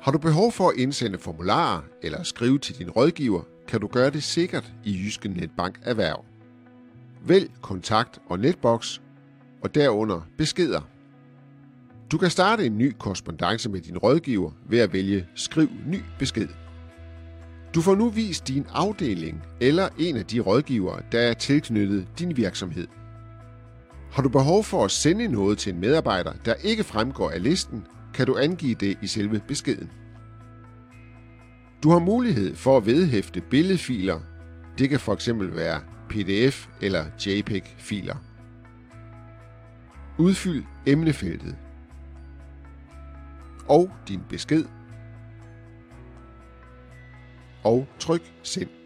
Har du behov for at indsende formularer eller skrive til din rådgiver, kan du gøre det sikkert i Jyske Netbank Erhverv. Vælg kontakt og netboks, og derunder beskeder. Du kan starte en ny korrespondence med din rådgiver ved at vælge Skriv ny besked. Du får nu vist din afdeling eller en af de rådgivere, der er tilknyttet din virksomhed. Har du behov for at sende noget til en medarbejder, der ikke fremgår af listen, kan du angive det i selve beskeden. Du har mulighed for at vedhæfte billedfiler. Det kan fx være PDF eller JPEG-filer. Udfyld emnefeltet. Og din besked. Og tryk send.